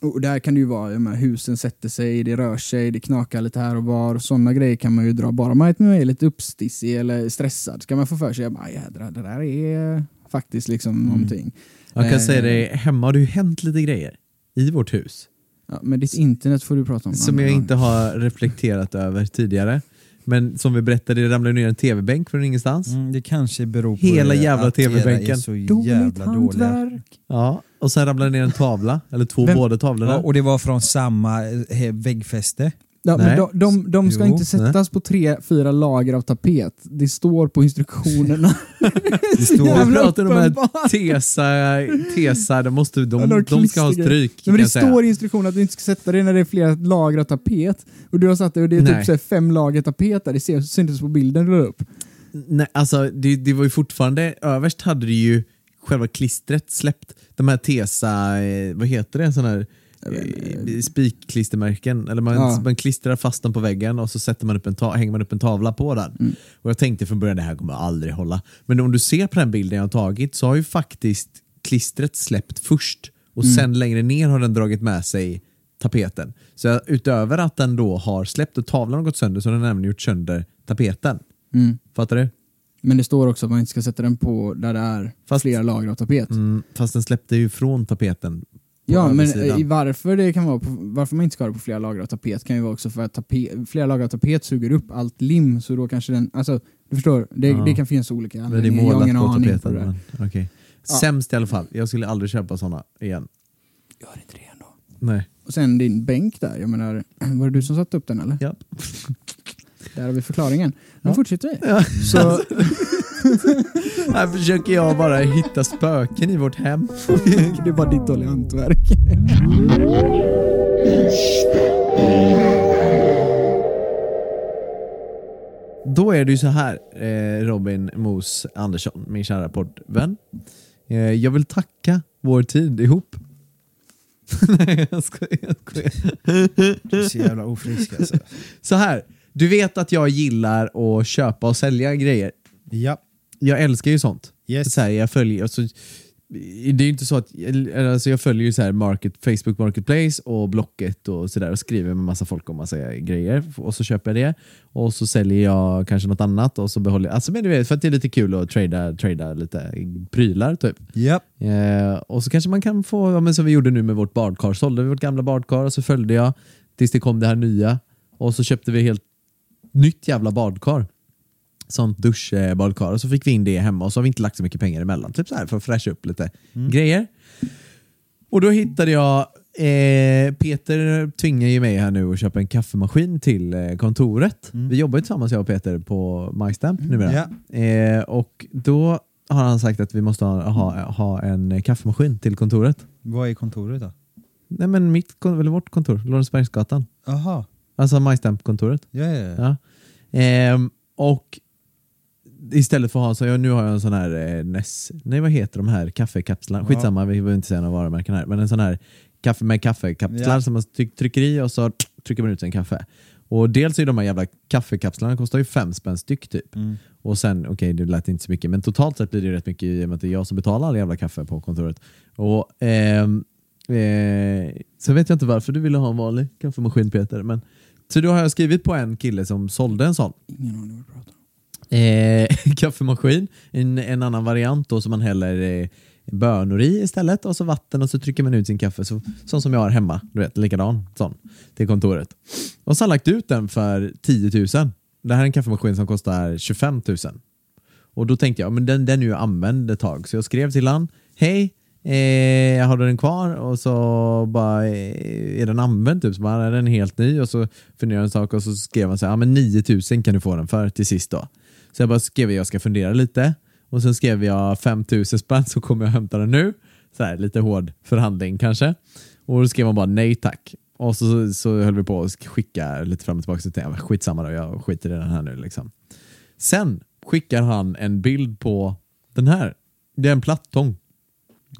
S4: och där kan det ju vara, menar, husen sätter sig, det rör sig, det knakar lite här och var. Sådana grejer kan man ju dra, bara man är lite uppstissig eller stressad ska man få för sig att det där är faktiskt liksom någonting.
S2: Jag kan
S4: Eh,
S2: säga det, hemma har det ju hänt lite grejer i vårt hus.
S4: Ja, men ditt internet får du prata om.
S2: Som jag inte har reflekterat över tidigare. Men som vi berättade, det ramlade ner en tv-bänk från ingenstans.
S1: Mm, det kanske beror på
S2: Hela
S1: det,
S2: jävla TV-bänken.
S4: Dåligt hantverk.
S2: Ja, och sen ramlade ner en tavla, eller två
S4: Vem-
S2: båda tavlorna.
S1: Ja, och det var från samma eh, väggfäste.
S4: Ja,
S2: Nej.
S4: men de, de, de ska
S1: Jo,
S4: inte sättas på tre, fyra lager av tapet. Det står på instruktionerna.
S1: Det står-
S2: Vi pratar om de här tesa, tesa de, måste, de,
S4: Ja,
S2: de, ska ha stryk.
S4: Nej,
S2: kan
S4: men det står i instruktionen att du inte ska sätta det när det är flera lager av tapet. Och du har satt det och det är
S2: Nej.
S4: typ så här fem lager tapet där. Det ser- syntes på bilden du la upp.
S2: Nej, alltså det, det var ju fortfarande, överst hade det ju själva klistret släppt. De här Tesa, eh, vad heter det, sån här spikklistermärken. Eller man,
S4: Ja.
S2: man klistrar fast dem på väggen och så sätter man upp en hänger man upp en tavla på den.
S4: Mm.
S2: Och jag tänkte från början det här kommer aldrig hålla. Men om du ser på den bilden jag har tagit så har ju faktiskt klistret släppt först och
S4: Mm.
S2: sen längre ner har den dragit med sig tapeten. Så utöver att den då har släppt och tavlan har gått sönder så har den även gjort sönder tapeten.
S4: Mm.
S2: Fattar du?
S4: Men det står också att man inte ska sätta den på där det är
S2: Fast-
S4: flera lager av tapet.
S2: Mm, fast den släppte ju från tapeten.
S4: Ja, men i varför, det kan vara på, varför man inte ska ha det på flera lager av tapet kan ju vara också för att tape, flera lager av tapet suger upp allt lim, så då kanske den, alltså du förstår, det,
S2: Ja.
S4: det kan finnas olika
S2: Men det är
S4: anledningar. Jag har ingen
S2: på
S4: aning
S2: tapeten. Men, okej.
S4: Ja.
S2: Sämst i alla fall. Jag skulle aldrig köpa såna igen.
S4: Gör inte det ändå.
S2: Nej.
S4: Och sen din bänk där, jag menar, var det du som satte upp den eller?
S2: Ja.
S4: Där har vi förklaringen. Nu
S2: Ja.
S4: fortsätter vi.
S2: Ja.
S4: Så,
S2: Här försöker jag bara hitta spöken i vårt hem.
S4: det är bara ditt dåliga hantverk.
S2: Då är det ju så här, eh, Robin Mos Andersson, min kära poddvän. Eh, jag vill tacka vår tid ihop. Nej, jag skojar. Jag skojar.
S1: Du är så jävla ofrisk alltså.
S2: Så här, du vet att jag gillar att köpa och sälja grejer.
S1: Ja.
S2: Jag älskar ju sånt.
S1: Yes.
S2: Så här, jag följer, alltså, det är ju inte så att, alltså jag följer ju så här market, Facebook Marketplace och Blocket och sådär och skriver med massa folk om massa grejer och så köper jag det och så säljer jag kanske något annat och så behåller jag, alltså men du vet för att det är lite kul att trada, trada lite prylar typ.
S1: Ja.
S2: Eh, och så kanske man kan få, ja, men som vi gjorde nu med vårt badkar, sålde vi vårt gamla badkar och så följde jag tills det kom det här nya och så köpte vi helt nytt jävla badkar. Sånt duschbadkar och så fick vi in det hemma och så har vi inte lagt så mycket pengar emellan. Typ så här för att fräscha upp lite grejer. Och då hittade jag, eh, Peter tvingar ju mig här nu att köpa en kaffemaskin till eh, kontoret. Vi jobbar ju tillsammans jag och Peter på MyStamp numera.
S1: Ja.
S2: Eh, och då har han sagt att vi måste ha, ha, ha en kaffemaskin till kontoret.
S1: Vad är kontoret då?
S2: Nej men mitt, eller vårt kontor, Lorensbergsgatan.
S1: Jaha.
S2: Alltså MyStamp-kontoret.
S1: Ja, ja, ja.
S2: Ja. Ehm, och istället för att ha så, jag, nu har jag en sån här eh, Ness, nej vad heter de här kaffekapslarna?
S1: Ja.
S2: Skitsamma, vi behöver inte säga några varumärken här. Men en sån här kaffe med kaffekapslar
S1: Ja.
S2: som man tryck, trycker i och så trycker man ut en kaffe. Och dels är de här jävla kaffekapslarna kostar ju fem spänn styck typ.
S1: Mm.
S2: Och sen, okej det lät inte så mycket, men totalt sett blir det rätt mycket i och med att det är jag som betalar all jävla kaffe på kontoret. Och ehm, eh, så vet jag inte varför du ville ha en vanlig kaffemaskin Peter, men så då har jag skrivit på en kille som sålde en sån
S4: Ingen aning vad du pratar om
S2: eh, kaffemaskin. En, en annan variant då som man häller eh, bönor i istället och så vatten och så trycker man ut sin kaffe. Så, sån som jag har hemma, du vet, likadan sån till kontoret. Och så har jag lagt ut den för 10 000. Det här är en kaffemaskin som kostar 25 000. Och då tänkte jag, men den, den är ju använd ett tag. Så jag skrev till han, hej, eh, har du den kvar? Och så bara, eh, är den använd? Typ. Så bara, är den helt ny? Och så funderade jag en sak och så skrev han så här, ja men 9000 kan du få den för till sist då. Så jag bara skrev, jag ska fundera lite. Och sen skrev jag 5000 spänn så kommer jag hämta den nu. Så här, lite hård förhandling kanske. Och då skrev han bara nej tack. Och så, så höll vi på att skicka lite fram och tillbaka. Så tänkte jag, skitsamma då, jag skiter i den här nu liksom. Sen skickar han en bild på den här. Det är en plattång.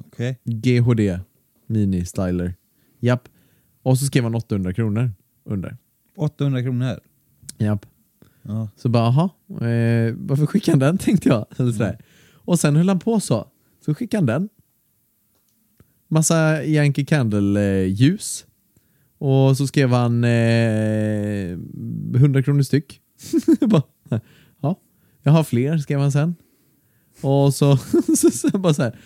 S1: Okej.
S2: GHD Mini Styler. Japp. Och så skrev han 800 kronor under.
S1: 800 kronor.
S2: Japp.
S1: Ja.
S2: Så bara, jaha, eh, varför skickade han den tänkte jag. Eller sådär. Och sen höll han på så. Så skickade han den. Massa Yankee Candle-ljus. och så skrev han eh, 100 kronor styck. Bara, ja, jag har fler, skrev han sen. Och så, så, så bara så här.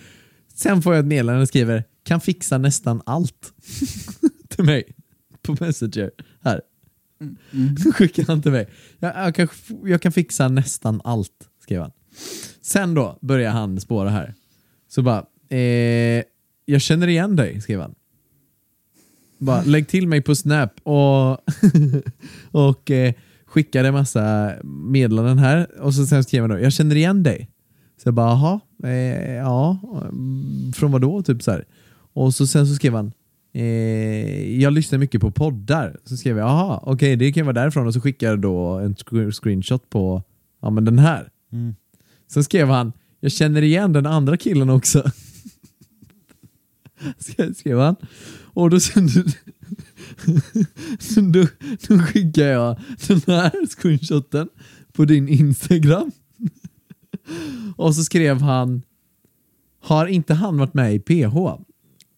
S2: Sen får jag ett meddelande och skriver, kan fixa nästan allt. till mig. På Messenger. Här. Mm. Skickar han till mig. Jag, jag, kan, jag kan fixa nästan allt, skrev han. Sen då börjar han spåra här. Så bara, eh, jag känner igen dig, skrev han. Bara, lägg till mig på Snap och, och eh, skickade massa meddelanden här. Och så sen skrev han då, jag känner igen dig. Så jag bara, jaha, eh, ja, mm, från vad då? Typ så här. Och så sen så skrev han, eh, jag lyssnar mycket på poddar. Så skrev jag, jaha, okej det kan vara därifrån. Och så skickade jag då en screenshot på, ja men den här. Sen skrev han, jag känner igen den andra killen också. Skrev- han. Och då, sen, då, då skickade jag den här screenshoten på din Instagram. Och så skrev han, har inte han varit med i PH?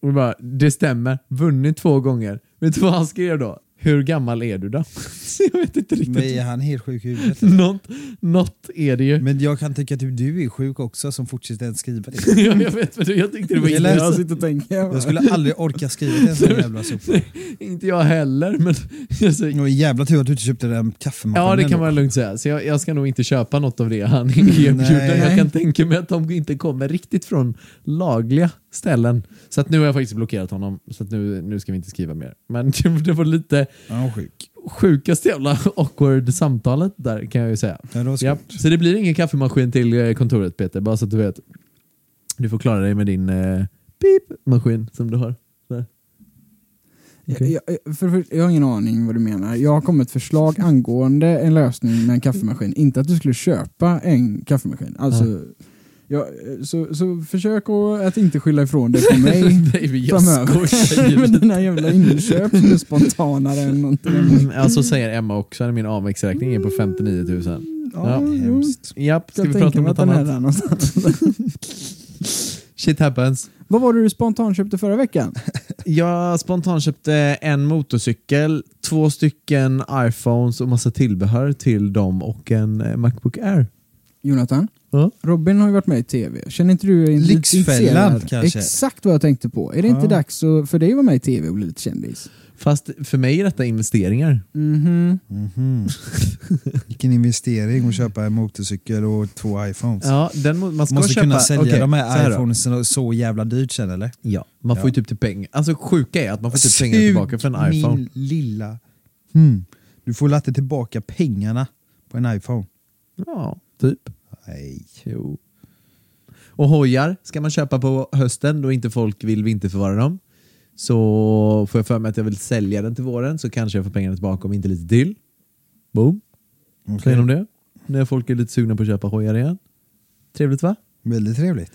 S2: Och jag bara, det stämmer, vunnit två gånger. Vet du vad han skrev då? Hur gammal är du då? Jag vet inte riktigt.
S1: Men är han helt sjuk i huvudet?
S2: Något, något är det ju.
S1: Men jag kan tycka att du- du är sjuk också som fortsätter ens skriva det.
S2: Ja, jag vet, men jag tyckte det var
S1: Eller-.
S4: Jag sitter och tänker.
S1: Jag skulle aldrig orka skriva till en sån jävla sopa.
S2: Inte jag heller, men alltså,
S1: Och jävla tur att du inte köpte den kaffemaskinen.
S2: ja det kan man lugnt säga. Så jag, jag ska nog inte köpa något av det han erbjuder.
S1: Nej.
S2: Jag kan tänka mig att de inte kommer riktigt från lagliga ställen. Så att nu har jag faktiskt blockerat honom, så att nu, nu ska vi inte skriva mer. Men det var lite
S1: Ja, sjuk.
S2: sjukaste jävla awkward samtalet där kan jag ju säga.
S1: Ja, det var
S2: Ja, så det blir ingen kaffemaskin till eh, kontoret Peter, bara så att du vet. Du får klara dig med din eh, pip-maskin som du har. Där.
S4: Jag, jag, för, för, jag har ingen aning vad du menar. Jag har kommit ett förslag angående en lösning med en kaffemaskin. Inte att du skulle köpa en kaffemaskin. Alltså, ja, så, så försök att, inte skylla ifrån det på mig
S2: jag
S4: framöver.
S2: ju.
S4: dina jävla inköp som är spontanare än någonting.
S2: Mm, ja, så säger Emma också. Min avväxträkning är på 59 000.
S4: Ja,
S2: Ja.
S1: Hemskt.
S2: Japp, ska
S4: Jag
S2: vi prata om något annat? Shit happens.
S4: Vad var det du spontanköpte förra veckan?
S2: Jag spontanköpte en motorcykel, två stycken iPhones och massa tillbehör till dem och en eh, Macbook Air.
S4: Jonathan?
S2: Ja.
S4: Robin har ju varit med i TV. Känner inte du dig
S1: Lyxfällan, kanske?
S4: Exakt vad jag tänkte på. Är det inte
S1: Ja.
S4: dags för dig att vara med i TV och bli lite kändis?
S2: Fast för mig är detta investeringar.
S4: Mhm.
S1: Mhm. Vilken investering att köpa en motorcykel och två iPhones.
S2: Ja, den, må- man ska
S1: Måste
S2: köpa,
S1: kunna sälja
S2: okej,
S1: de
S2: så
S1: här
S2: då.
S1: iPhones så, så jävla dyrt sen eller?
S2: Ja, man får ju
S1: Ja.
S2: typ till pengar. Alltså sjuka är att man får typ pengar tillbaka för en iPhone.
S1: min lilla... Hmm. Du får latta tillbaka pengarna på en iPhone.
S2: Ja, typ.
S1: Nej.
S2: Jo. Och hojar ska man köpa på hösten då inte folk vill vinterförvara dem. Så får jag för mig att jag vill sälja den till våren så kanske jag får pengarna tillbaka om inte lite till. Boom.
S1: Okej.
S2: Säger de det? När folk är lite sugna på att köpa hojar igen. Trevligt va?
S1: Väldigt trevligt.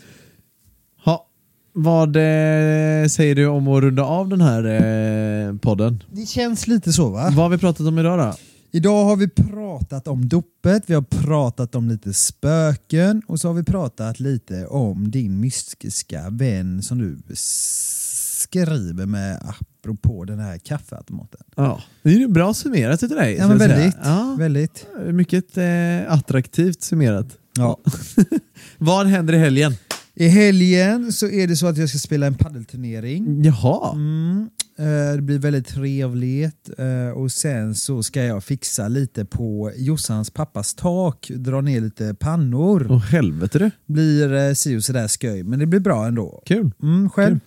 S2: Ha. Vad eh, säger du om att runda av den här eh, podden?
S1: Det känns lite så va?
S2: Vad har vi pratat om idag då?
S1: Idag har vi pratat om dopet, vi har pratat om lite spöken och så har vi pratat lite om din mystiska vän som du skriver med apropå den här kaffeautomaten.
S2: Ja, det är ju bra summerat utav dig.
S1: Ja men väldigt,
S2: Ja,
S1: väldigt.
S2: mycket eh, attraktivt summerat.
S1: Ja.
S2: Vad händer i helgen?
S1: I helgen så är det så att jag ska spela en paddelturnering.
S2: Jaha.
S1: Mm. Eh, Det blir väldigt trevligt eh, och sen så ska jag fixa lite på Jossans pappas tak, dra ner lite pannor.
S2: Åh helvete du.
S1: Blir eh, si och sådär sköj, men det blir bra ändå.
S2: Kul.
S1: Mm, själv?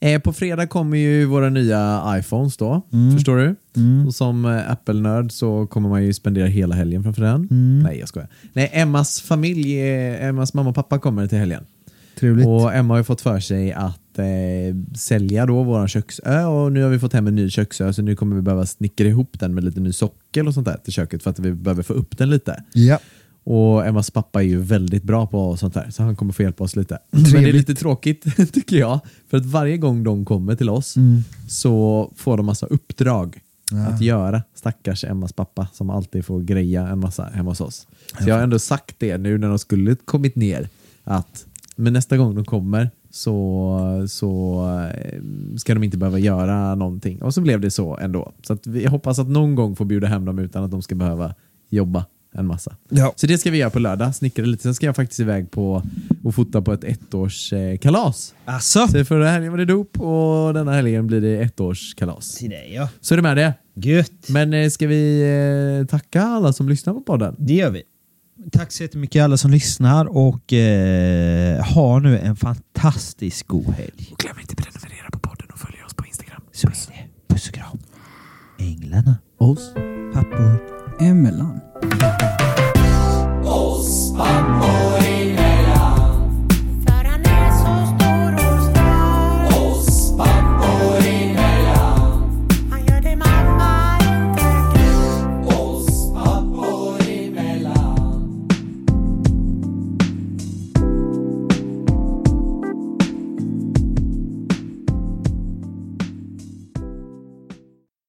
S2: Eh, på fredag kommer ju våra nya iPhones då.
S1: Mm.
S2: Förstår du?
S1: Mm.
S2: Och som Apple-nörd så kommer man ju spendera hela helgen framför den.
S1: Mm.
S2: Nej jag skojar. Nej, Emmas familj, Emmas mamma och pappa kommer till helgen.
S1: Trevligt.
S2: Och Emma har ju fått för sig att eh, sälja då vår köksö och nu har vi fått hem en ny köksö så nu kommer vi behöva snickra ihop den med lite ny sockel och sånt där till köket för att vi behöver få upp den lite.
S1: Ja.
S2: Och Emmas pappa är ju väldigt bra på sånt där så han kommer få hjälpa oss lite. Men det är
S1: Trevligt.
S2: lite tråkigt tycker jag. För att varje gång de kommer till oss
S1: Mm.
S2: så får de massa uppdrag. att göra. Stackars Emmas pappa som alltid får greja en massa hemma hos oss. Så jag har ändå sagt det nu när de skulle kommit ner att men nästa gång de kommer så, så eh, ska de inte behöva göra någonting. Och så blev det så ändå. Så att vi hoppas att någon gång få bjuda hem dem utan att de ska behöva jobba en massa.
S1: Ja.
S2: Så det ska vi göra på lördag, snickra lite. Sen ska jag faktiskt iväg på och fota på ett ettårskalas.
S1: Alltså?
S2: Så förra helgen var det dop och denna helgen blir det ettårskalas.
S1: Till dig ja.
S2: Så är det med det.
S1: Gött.
S2: Men eh, ska vi eh, tacka alla som lyssnar på podden?
S1: Det gör vi. Tack så jättemycket alla som lyssnar och eh, ha nu en fantastisk god helg.
S2: Och glöm inte prenumerera på podden och följa oss på Instagram.
S1: Så Puss. är det. Puss och kram. Änglarna.
S2: Oss.
S1: Pappor.
S4: Emellan. Oss pappor.